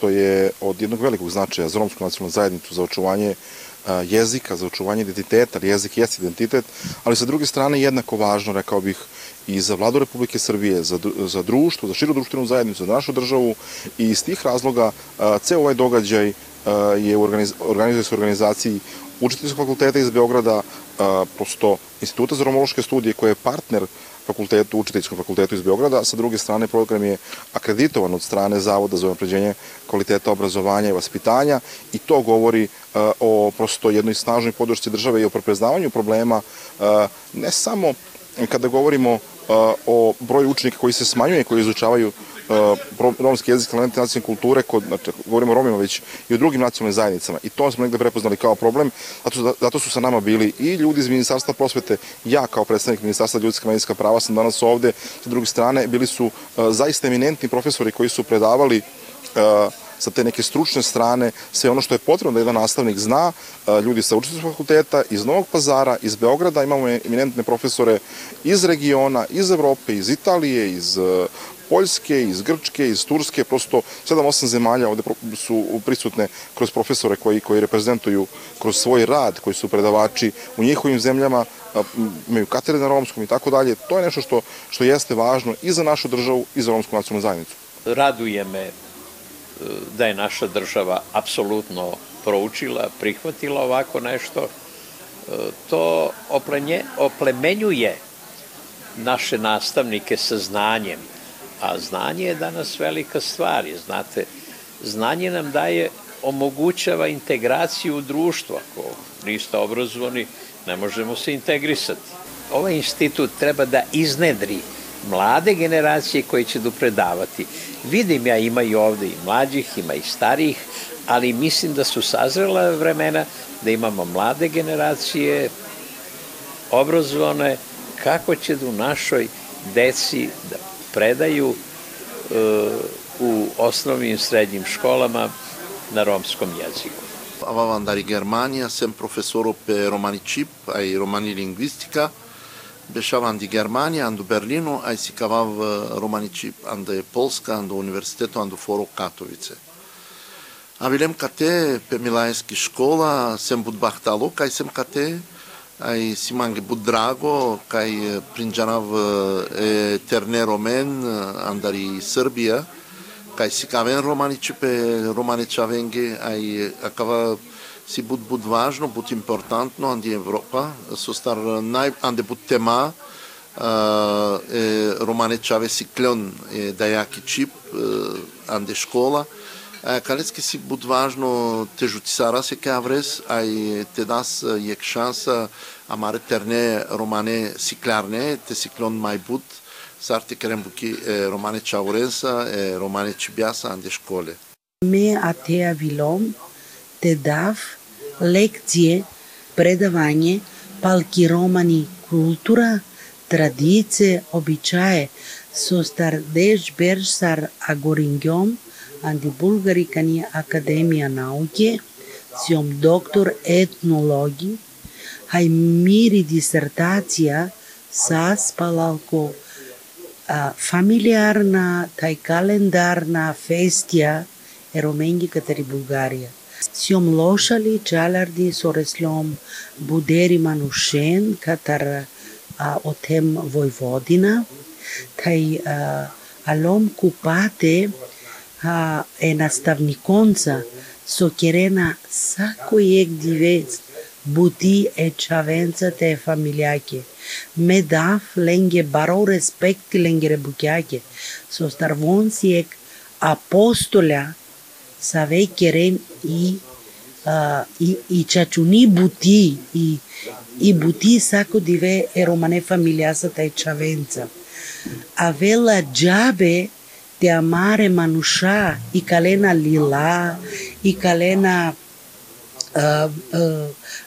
Što je od jednog velikog značaja za romsku nacionalnu zajednicu, za očuvanje jezika, za očuvanje identiteta, ali jezik jeste identitet, ali sa druge strane jednako važno, rekao bih, i za vladu Republike Srbije, za, za društvo, za širu društvenu zajednicu, za našu državu i iz tih razloga ceo ovaj događaj je organiz, organizuje se organizaciji učiteljskog fakulteta iz Beograda, prosto Instituta za romološke studije koji je partner fakultetu, učiteljskom fakultetu iz Beograda, sa druge strane program je akreditovan od strane Zavoda za unapređenje kvaliteta obrazovanja i vaspitanja i to govori o prosto jednoj snažnoj podršci države i o prepreznavanju problema ne samo kada govorimo o broju učenika koji se smanjuje, koji izučavaju romski jezik, elemente nacionalne kulture, kod, znači, govorimo o Romima već i o drugim nacionalnim zajednicama. I to smo negde prepoznali kao problem, zato, zato su sa nama bili i ljudi iz Ministarstva prosvete, ja kao predstavnik Ministarstva ljudska manjinska prava sam danas ovde, sa druge strane bili su zaista eminentni profesori koji su predavali sa te neke stručne strane, sve ono što je potrebno da jedan nastavnik zna, ljudi sa učiteljskog fakulteta, iz Novog pazara, iz Beograda, imamo eminentne profesore iz regiona, iz Evrope, iz Italije, iz Poljske, iz Grčke, iz Turske, prosto 7-8 zemalja ovde su prisutne kroz profesore koji, koji reprezentuju kroz svoj rad, koji su predavači u njihovim zemljama, imaju katedre na romskom i tako dalje. To je nešto što, što jeste važno i za našu državu i za romsku nacionalnu zajednicu. Raduje me da je naša država apsolutno proučila, prihvatila ovako nešto. To oplenje, oplemenjuje naše nastavnike sa znanjem, a znanje je danas velika stvar, je, znate, znanje nam daje, omogućava integraciju u društvo, ako niste obrazovani, ne možemo se integrisati. Ovaj institut treba da iznedri mlade generacije koje će dopredavati. Vidim ja ima i ovde i mlađih, ima i starijih, ali mislim da su sazrela vremena da imamo mlade generacije, obrazovane, kako će da u našoj deci da predaju u osnovnim i srednjim školama na romskom jeziku. Aveam andare Germania, sem profesorul pe romani chip, ai romani dešava ant di Germanija, ant Berlino, aj si kavav uh, romanici ant Polska, ant Univerziteto, ant Foro Katovice. A vilem kate pe Milajski škola, sem bud bahtalo, kaj sem kate, ai si mangi bud drago, kaj uh, prinđanav uh, e, terne romen, andari Srbija, Кај си кавен романиче, романичавенги, а и акава си буд буд важно, буд импортантно, анди Европа, со стар нај, анде буд тема, е, Романе Чаве си клен е, дајаки чип, анде школа, а, калецки си буд важно тежуцисара се каврес, а и те дас ек шанса, амаре терне Романе сиклярне, те си клен мај буд, Сарти Керембуки романи Чауренса, романи Чибјаса, Анде школе. Ме атеа вилом те дав лекције, предавање, палки романи култура, традиција, обичаје, со стардеж Берсар Агорингјом, анди Булгарикани Академија науке, сиом доктор етнологи, хај мири дисертација, са спалалко фамилиарна, тај календарна фестија ероменги катери Бугарија. Сјом лошали чаларди сореслом будери манушен катар а, отем војводина, тај а, алом купате а, е наставниконца со керена сако ек дивест бути е чавенца те фамилјаке. Ме дав ленге баро респекти ленге ребукјаке. Со старвонси ек апостоля Savei queren i uh, i, i ciaciuni buti i, i buti sacco di ve e romane familiasa tai ciavenza. Avela giabe de amare manusha i calena lila i calena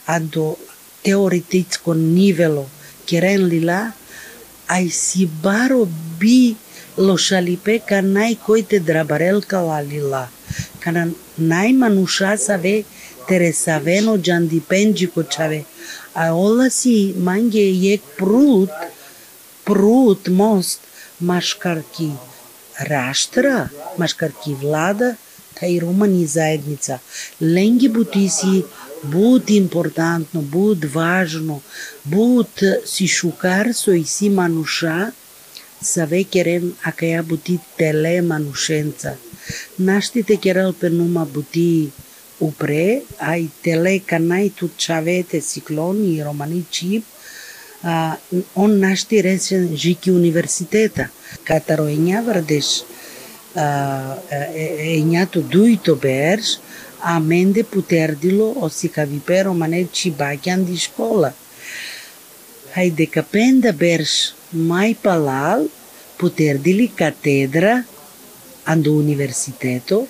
анто теоретичко нивело керен лила, ај си баро би лошалипе ка најкојте драбарелка лалила, лила, ка на најманушаса ве тересавено джандипенджи кочаве, а ола си манге јек прут, прут мост, машкарки раштра, машкарки влада, Така кај романи заедница, ленги бутиси буд импортантно, буд важно, буд си шукар со и си мануша, са векерен, а каја бути теле манушенца. Наштите керал пенума бути упре, а и теле канајту чавете циклон и романи чип, а, он нашти речен жики университета. Катароења врдеш, Ε, ε, ε, εννιά του ντουι το πέρς αμέντε που τέρδιλο ο θικαβιπέρο μανέ τσιμπάκιαν τη σκόλα. Χαϊ δεκαπέντα πέρς μάι παλάλ που τέρδιλη κατέδρα αν το Ουνιβερσιτέτο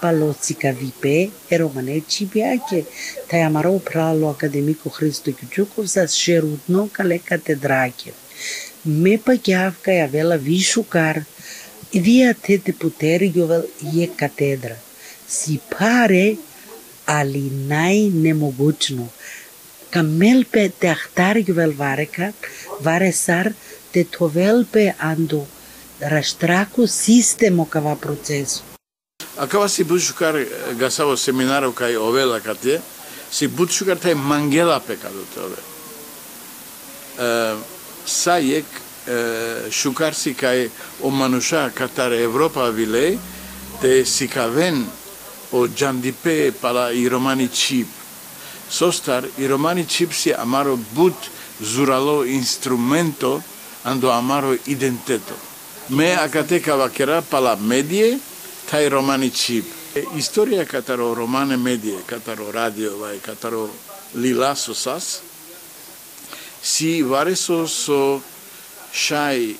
παλό τσικαβιπέ ερωμανέ τσιπιάκε τα αμαρό πράλο Ακαδημίκο Χρήστο Κιτσούκο σας σερουτνό καλέ κατεδράκε. Με πακιάφκα η αβέλα βίσου Вие тете потергивал е катедра. Си паре, али најнемогучно. Камелпе те ахтаргивал варека, варе сар те товелпе анду раштраку системо кава процесу. А кава си бушукар гасаво семинару кај овела кате, си бушукар тај мангела пе кадо те Са ек шукар си кај омануша катар Европа вилеј, те си кавен Джандипе пала и Романи Чип. Состар и Романи Чип си амаро бут зурало инструменто, андо амаро идентето. Ме акате вакера пала медије, тај Романи Чип. Историја катаро Романе медије, катаро радио, катаро лила со сас, си варесо со шај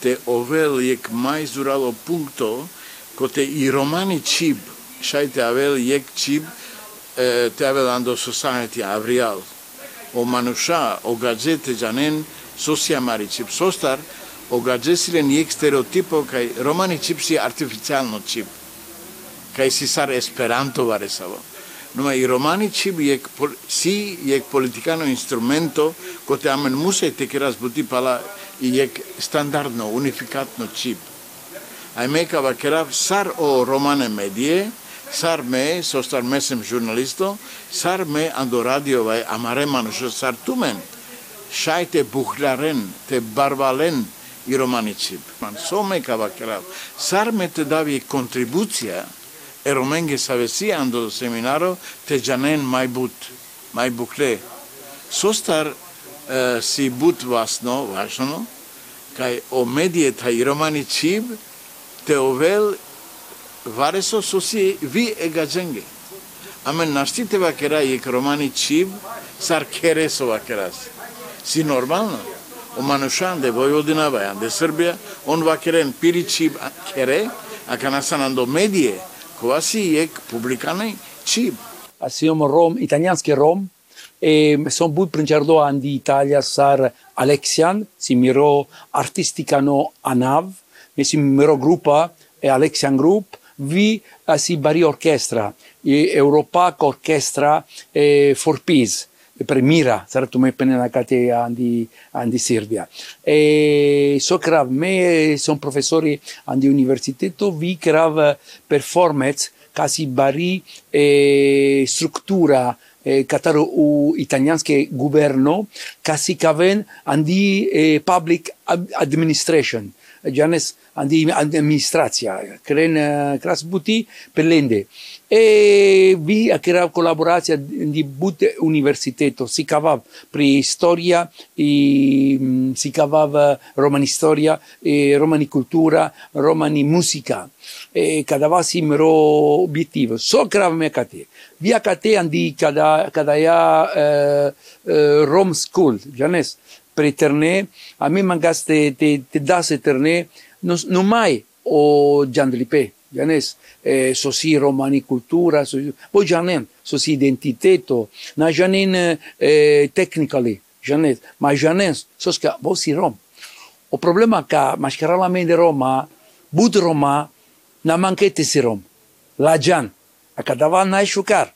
те овел ек мај зурало пункто, коте и романи чиб, шај те авел ек чиб, те авел андо сосајти авриал. O manușa, o gazete janen, sosia mari chip sostar, o gazete ni stereotipo kai romani chip si artificialno chip. Kai si sar esperanto vare savo. но и романичи би ек си ек политикано инструменто кој амен мусе те ке разбути пала и ек стандардно унификатно чип. Ај мека вакера сар о романе медије сар ме со стар месем журналисто сар ме андо радиова е амареман што сар тумен шајте бухларен те барвален и романичи со мека вакера сар ме те дави контрибуција ерумен ги савеси андо семинаро те жанен май бут, май букле. Состар э, си бут васно, вашно, кај о медијета и романи чиб, те овел варесо со си ви е дженге. Аме наштите вакера и к романи чиб, сар кересо вакерас. Си нормално. О Манушан, де Војводина, де Србија, он вакерен пири чиб кере, а канасан андо медије, классиек, публиканы, чип. Аз имам ром, италиански ром, e sono but princerdo an Italia sar Alexian, si miro artisticano anav, mi si miro gruppa e Alexian Group, vi eh, si bari orchestra, e Europac orchestra e for peace premira sartu me penena kate andi andi Serbia e so krav me son professori andi universiteto vi krav performance kasi bari e struttura e kataro u italianske governo kasi kaven andi e, public administration. Janes andi administrația cren cras buti pelende e vi a kera colaborația di but universiteto. Si cavav pri historia i si cavav romani historia e romani cultura romani musica. E cada si mero obiettivo. So krav me kate via kate andi cada cada ya eh, eh, rom school janes pri terne a mi mangaste te, te das terne. No, no mai o Giandlipe, janes, eh, sosi romani cultura, sosi, voi janen, sosi identiteto, na janen eh, technically, janes, ma janen, soska, vosi rom. O problema ca maschera la de Roma, bud Roma, na manchete si rom. La jan, a cadava na șucar,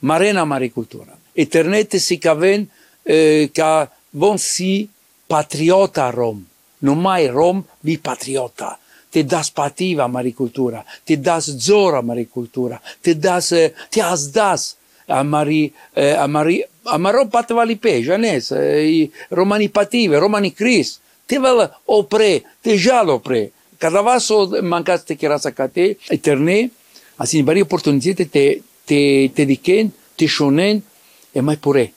marena maricultura. Eternete si caven eh, ca von si patriota rom. Numai rom vi patriota. Te das pativa maricultura, te das zora maricultura, te das, te as das a mari, a mari, a maro patvali pe, janes, romani pative, romani cris, te vel opre, te jal opre, cada vaso mancați te cherața ca te, eterne, assim, vari oportunitete te, te, te diken, te shonen, e mai pure.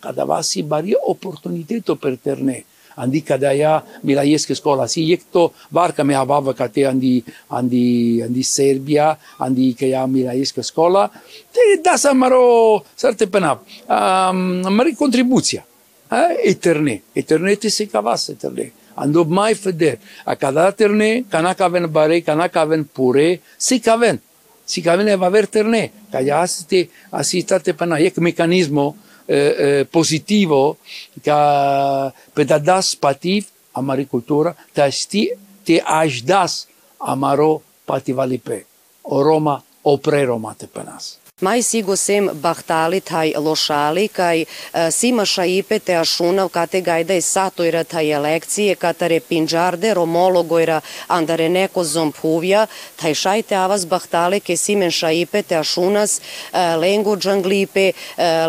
Cada vasi vari opportuniteto per terne andi kada ja bila jeske skola si jekto varka me avava kate andi andi andi Serbia andi ke ja mila jeske skola te da samaro sarte penap um, mari contribuția. Eh? eterne. Eterne te se cavas eterne. Ando mai feder. A cada terne canaka ven bare canaka ven pure si caven si caven va ver terne. Ca ja asiste asistate pana jek mecanismo eh, positivo ca pe da das pativ a maricultura te sti te aș das amaro pativalipe o Roma o pre Roma te penas. Mai sigo sem bahtali taj lošali, kaj sima šaipe te ašunav kate gajdaj satoira taj lekcije, katare pinđarde romologojra andare neko zompuvja, taj šajte avas bahtali ke simen šaipe te ašunas, lengo džanglipe,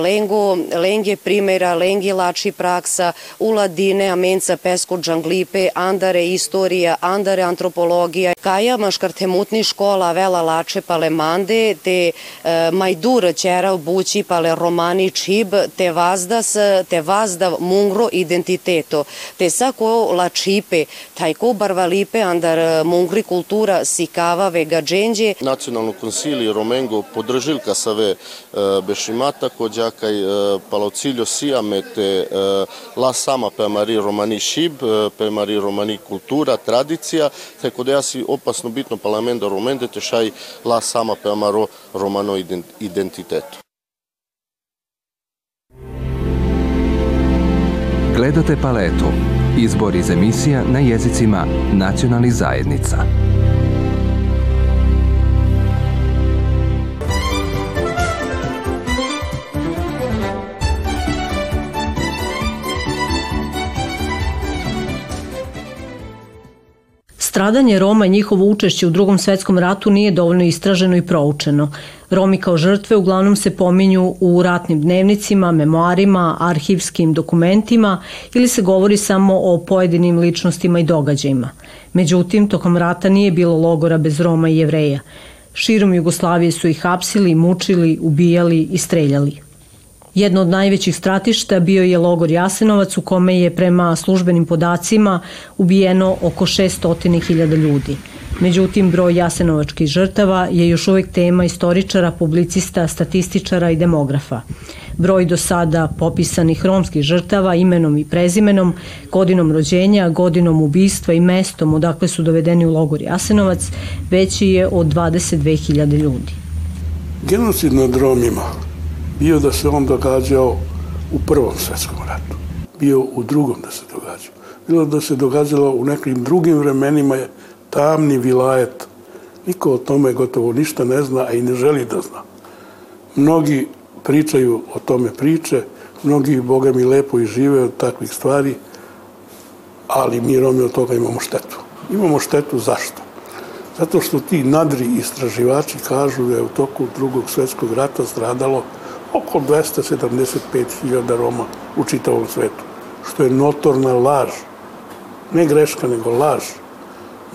lengo, lenge primera, lengi lači praksa, uladine, amenca pesko džanglipe, andare istorija, andare antropologija, kaja maškartemutni škola vela lače palemande, te Majdur Ćerav Bući Pale Romani Čib te vazdas te vazdav mungro identiteto. Te sako la čipe tajko barvalipe andar mungri kultura sikava vega dženđe Nacionalno konsilio Romengo podržil kasave bešimata kođakaj palaucilio siamete la sama pe mari romani šib pe mari romani kultura tradicija tako da ja si opasno bitno parlamenta romende te šaj la sama pe maro romano identiteto identitetu. Gledate paletu. Izbor iz emisija na jezicima nacionalnih zajednica. Stradanje Roma i njihovo učešće u drugom svetskom ratu nije dovoljno istraženo i proučeno. Romi kao žrtve uglavnom se pominju u ratnim dnevnicima, memoarima, arhivskim dokumentima ili se govori samo o pojedinim ličnostima i događajima. Međutim, tokom rata nije bilo logora bez Roma i Jevreja. Širom Jugoslavije su ih hapsili, mučili, ubijali i streljali. Jedno od najvećih stratišta bio je logor Jasenovac u kome je prema službenim podacima ubijeno oko 600.000 ljudi. Međutim, broj jasenovačkih žrtava je još uvek tema istoričara, publicista, statističara i demografa. Broj do sada popisanih romskih žrtava imenom i prezimenom, godinom rođenja, godinom ubistva i mestom odakle su dovedeni u logor Jasenovac veći je od 22.000 ljudi. Genocid nad Romima bio da se on događao u prvom svetskom ratu, bio u drugom da se događao, bilo da se događalo u nekim drugim vremenima je tamni vilajet. Niko o tome gotovo ništa ne zna, a i ne želi da zna. Mnogi pričaju o tome priče, mnogi, boga mi, lepo i žive od takvih stvari, ali mi Romi od toga imamo štetu. Imamo štetu zašto? Zato što ti nadri istraživači kažu da je u toku drugog svetskog rata stradalo oko 275.000 Roma u čitavom svetu, što je notorna laž. Ne greška, nego laž.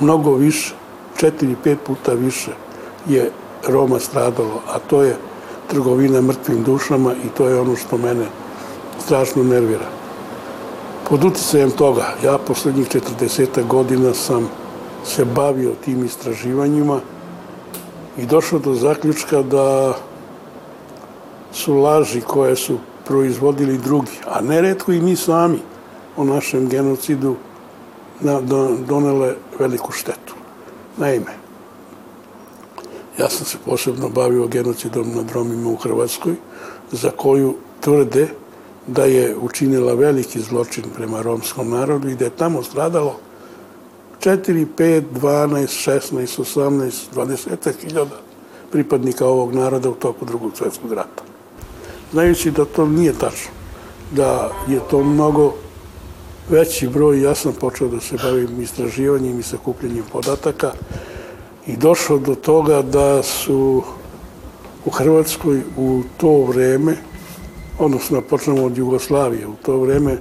Mnogo više, četiri, pet puta više je Roma stradalo, a to je trgovina mrtvim dušama i to je ono što mene strašno nervira. Pod uticajem toga, ja poslednjih 40 godina sam se bavio tim istraživanjima i došao do zaključka da su laži koje su proizvodili drugi, a neretko i mi sami o našem genocidu donele veliku štetu. Naime, ja sam se posebno bavio genocidom nad Romima u Hrvatskoj, za koju tvrde da je učinila veliki zločin prema romskom narodu i da je tamo stradalo 4, 5, 12, 16, 18, 20 hiljada pripadnika ovog naroda u toku drugog svetskog rata znajući da to nije tačno, da je to mnogo veći broj, ja sam počeo da se bavim istraživanjem i sakupljanjem podataka i došao do toga da su u Hrvatskoj u to vreme, odnosno počnemo od Jugoslavije, u to vreme,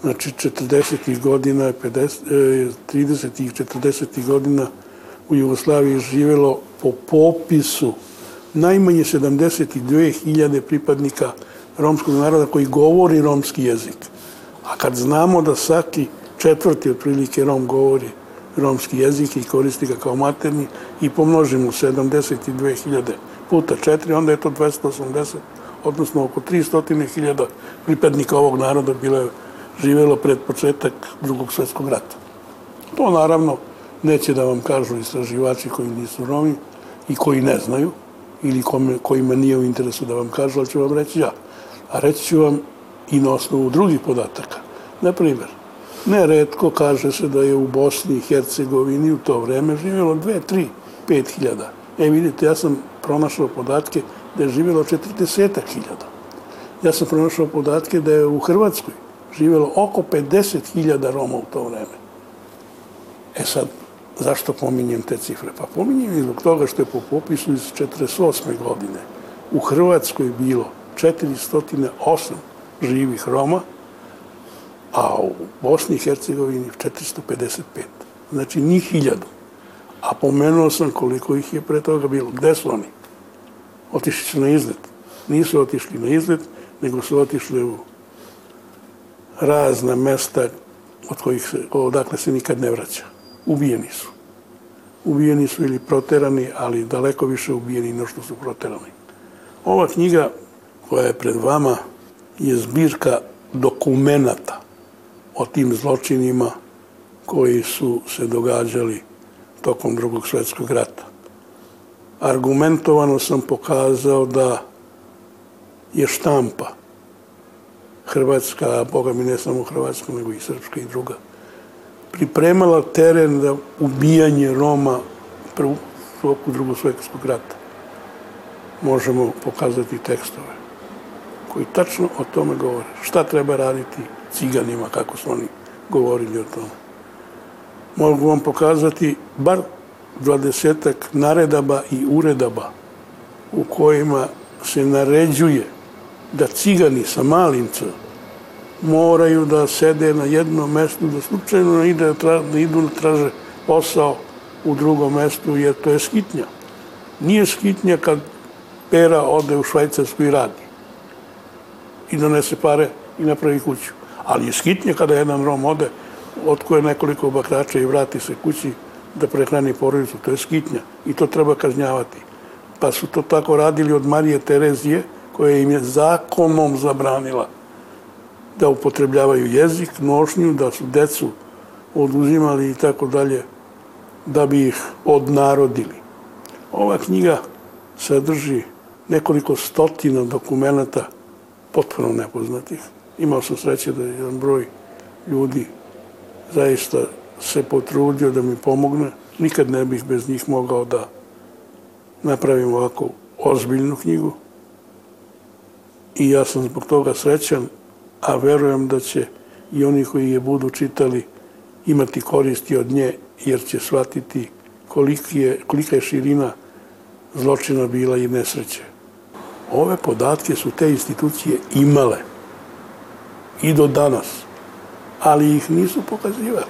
znači 40. godina, 50, 30. i 40. godina u Jugoslaviji živelo po popisu najmanje 72.000 pripadnika romskog naroda koji govori romski jezik. A kad znamo da svaki četvrti otprilike Rom govori romski jezik i koristi ga kao materni i pomnožimo 72.000 puta 4, onda je to 280, odnosno oko 300.000 pripadnika ovog naroda bilo je živelo pred početak drugog svetskog rata. To naravno neće da vam kažu istraživači koji nisu Romi i koji ne znaju ili kome, kojima nije u interesu da vam kažu, ali ću vam reći ja. A reći ću vam i na osnovu drugih podataka. Na primjer, neredko kaže se da je u Bosni i Hercegovini u to vreme živjelo 2, 3, 5 hiljada. E vidite, ja sam pronašao podatke da je živjelo 40 hiljada. Ja sam pronašao podatke da je u Hrvatskoj živjelo oko 50 hiljada Roma u to vreme. E sad, zašto pominjem te cifre? Pa pominjem i zbog toga što je po popisu iz 48. godine u Hrvatskoj bilo 408 živih Roma, a u Bosni i Hercegovini 455. Znači, njih hiljadu. A pomenuo sam koliko ih je pre toga bilo. Gde su oni? Otišli su na izlet. Nisu otišli na izlet, nego su otišli u razna mesta od kojih se, odakle se nikad ne vraća. Ubijeni su. Ubijeni su ili proterani, ali daleko više ubijeni no što su proterani. Ova knjiga koja je pred vama je zbirka dokumenata o tim zločinima koji su se događali tokom drugog svetskog rata. Argumentovano sam pokazao da je štampa Hrvatska, a boga mi ne samo Hrvatska, nego i Srpska i druga, pripremala teren za ubijanje Roma prvu toku drugog svetskog rata. Možemo pokazati tekstove koji tačno o tome govore. Šta treba raditi ciganima, kako su oni govorili o tome. Mogu vam pokazati bar dvadesetak naredaba i uredaba u kojima se naređuje da cigani sa malinca moraju da sede na jednom mestu, da slučajno ide, da idu da traže posao u drugom mestu, jer to je skitnja. Nije skitnja kad pera ode u Švajcarsku i radi i donese pare i napravi kuću. Ali je skitnja kada jedan Rom ode, otkoje nekoliko bakrača i vrati se kući da prehrani porodicu. To je skitnja i to treba kažnjavati. Pa su to tako radili od Marije Terezije, koja im je zakonom zabranila da upotrebljavaju jezik, nošnju, da su decu oduzimali i tako dalje, da bi ih odnarodili. Ova knjiga sadrži nekoliko stotina dokumenta potpuno nepoznatih. Imao sam sreće da je jedan broj ljudi zaista se potrudio da mi pomogne. Nikad ne bih bez njih mogao da napravim ovako ozbiljnu knjigu. I ja sam zbog toga srećan, a verujem da će i oni koji je budu čitali imati koristi od nje, jer će shvatiti koliki je, kolika je širina zločina bila i nesreće. Ove podatke su te institucije imale i do danas, ali ih nisu pokazivali.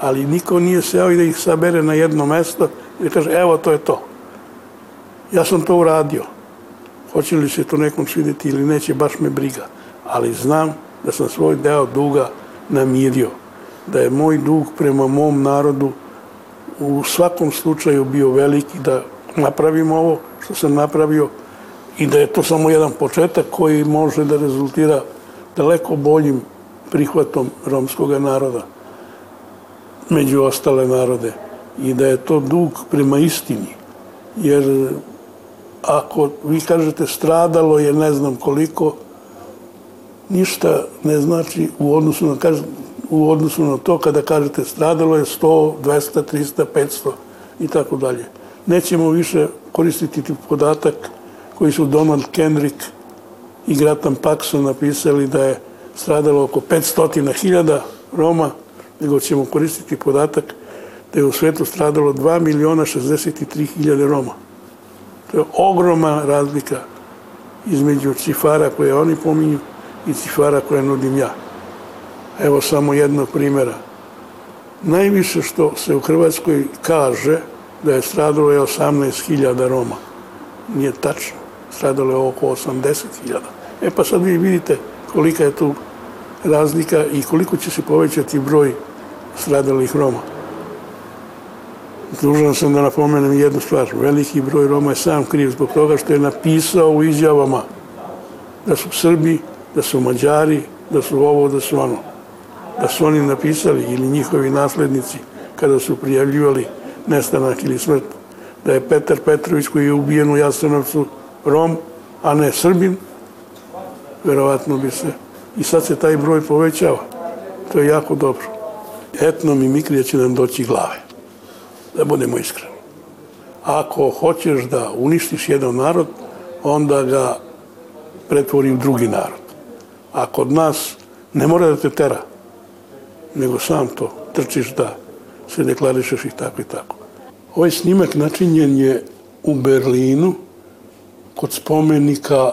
Ali niko nije seo i da ih sabere na jedno mesto i da kaže, evo, to je to. Ja sam to uradio. Hoće li se to nekom svideti ili neće, baš me briga. Ali znam da sam svoj deo duga namirio. Da je moj dug prema mom narodu u svakom slučaju bio veliki da napravim ovo što sam napravio i da je to samo jedan početak koji može da rezultira daleko boljim prihvatom romskog naroda među ostale narode i da je to dug prema istini. Jer ako vi kažete stradalo je ne znam koliko, ništa ne znači u odnosu na, u odnosu na to kada kažete stradalo je 100, 200, 300, 500 i tako dalje. Nećemo više koristiti podatak koji su Donald Kendrick i Gratan Paxson napisali da je stradalo oko 500.000 Roma, nego ćemo koristiti podatak da je u svetu stradalo 2 miliona 63 hiljade Roma. To je ogromna razlika između cifara koje oni pominju i cifara koje nudim ja. Evo samo jednog primjera. Najviše što se u Hrvatskoj kaže da je stradalo je 18.000 Roma. Nije tačno. Stradalo je oko 80.000. E pa sad vi vidite kolika je tu razlika i koliko će se povećati broj stradalih Roma. Dužan sam da napomenem jednu stvar. Veliki broj Roma je sam kriv zbog toga što je napisao u izjavama da su Srbi, da su Mađari, da su ovo, da su ono. Da su oni napisali ili njihovi naslednici kada su prijavljivali nestanak ili smrt. Da je Petar Petrović koji je ubijen u Jasenovcu Rom, a ne Srbin, verovatno bi se i sad se taj broj povećava. To je jako dobro. Etnomimikrija će nam doći glave. Da budemo iskreni. Ako hoćeš da uništiš jedan narod, onda ga pretvori u drugi narod. A kod nas ne mora da te tera, nego sam to trčiš da se deklarišeš i tako i tako. Ovaj snimak načinjen je u Berlinu kod spomenika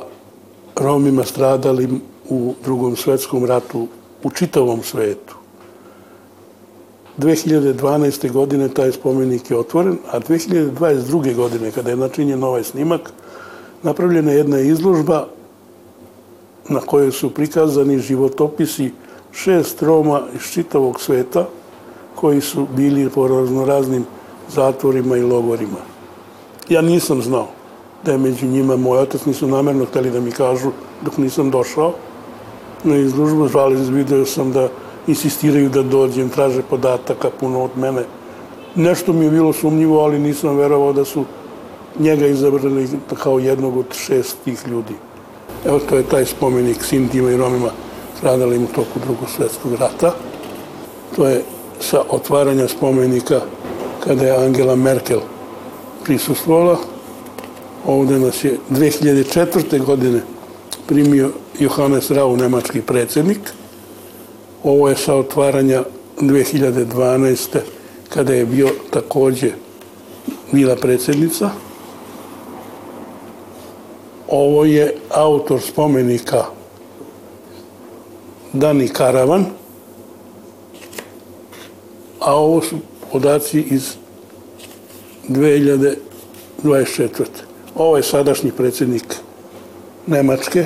Romima stradalim u drugom svetskom ratu u čitavom svetu. 2012. godine taj spomenik je otvoren, a 2022. godine, kada je načinjen ovaj snimak, napravljena je jedna izložba na kojoj su prikazani životopisi šest Roma iz čitavog sveta koji su bili po raznoraznim zatvorima i logorima. Ja nisam znao da je među njima moj otac, nisu namerno hteli da mi kažu dok nisam došao, na izložbu, žali, video sam da insistiraju da dođem, traže podataka puno od mene. Nešto mi je bilo sumnjivo, ali nisam verovao da su njega izabrali kao jednog od šest tih ljudi. Evo to je taj spomenik Sintima i Romima stradalim u toku drugog svetskog rata. To je sa otvaranja spomenika kada je Angela Merkel prisustvovala. Ovde nas je 2004. godine primio Johannes Rau, nemački predsednik. Ovo je sa otvaranja 2012. kada je bio takođe bila predsednica. Ovo je autor spomenika Dani Karavan, a ovo su podaci iz 2024. Ovo je sadašnji predsednik Nemačke,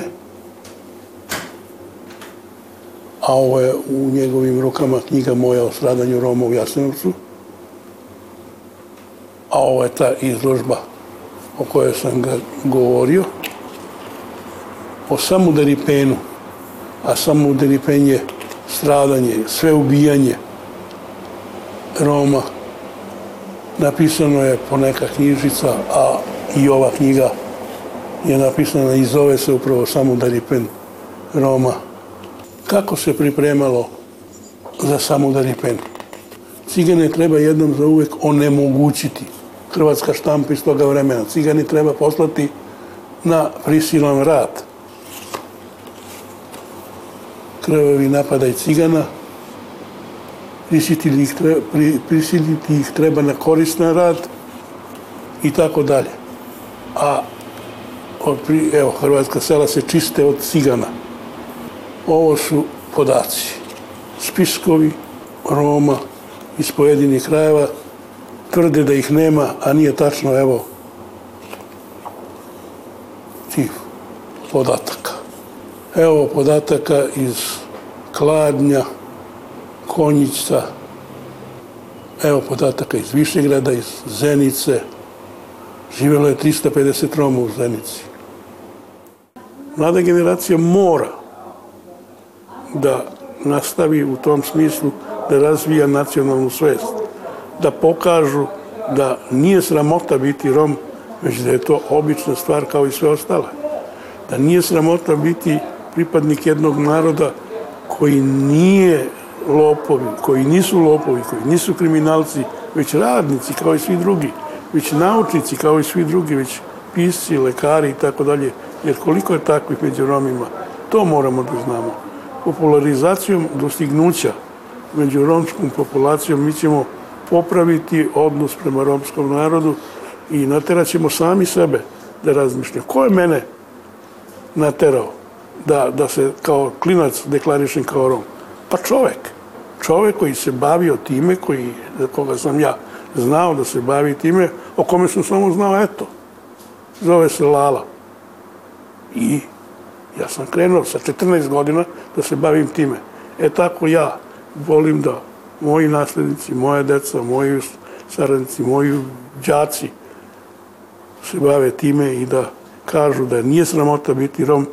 a ovo je u njegovim rukama knjiga moja o stradanju Roma u Jasenovcu, a ovo je ta izložba o kojoj sam ga govorio, o samudaripenu, a samudaripen je stradanje, sve ubijanje Roma. Napisano je po neka knjižica, a i ova knjiga je napisana i zove se upravo Samudaripen Roma kako se pripremalo za samudari pen. Cigane treba jednom za uvek onemogućiti. Hrvatska štampa iz toga vremena. Cigani treba poslati na prisilan rat. Krvavi napadaj cigana, prisiliti ih, treba, na korisna rad i tako dalje. A evo, hrvatska sela se čiste od cigana. Ovo su podaci. Spiskovi Roma iz pojedinih krajeva tvrde da ih nema, a nije tačno, evo, tih podataka. Evo podataka iz Kladnja, Konjica, evo podataka iz Višegrada, iz Zenice. Živelo je 350 Roma u Zenici. Mlada generacija mora da nastavi u tom smislu da razvija nacionalnu svest, da pokažu da nije sramota biti Rom, već da je to obična stvar kao i sve ostale. Da nije sramota biti pripadnik jednog naroda koji nije lopovi, koji nisu lopovi, koji nisu kriminalci, već radnici kao i svi drugi, već naučnici kao i svi drugi, već pisci, lekari i tako dalje. Jer koliko je takvih među Romima, to moramo da znamo popularizacijom dostignuća među romskom populacijom mi ćemo popraviti odnos prema romskom narodu i naterat ćemo sami sebe da razmišljamo. Ko je mene naterao da, da se kao klinac deklarišem kao Rom? Pa čovek. Čovek koji se bavio time, koji, koga sam ja znao da se bavi time, o kome sam samo znao, eto, zove se Lala. I ja sam krenuo sa 14 godina da se bavim time. E tako ja volim da moji naslednici, moje deca, moji saradnici, moji đaci se bave time i da kažu da nije sramota biti Rom,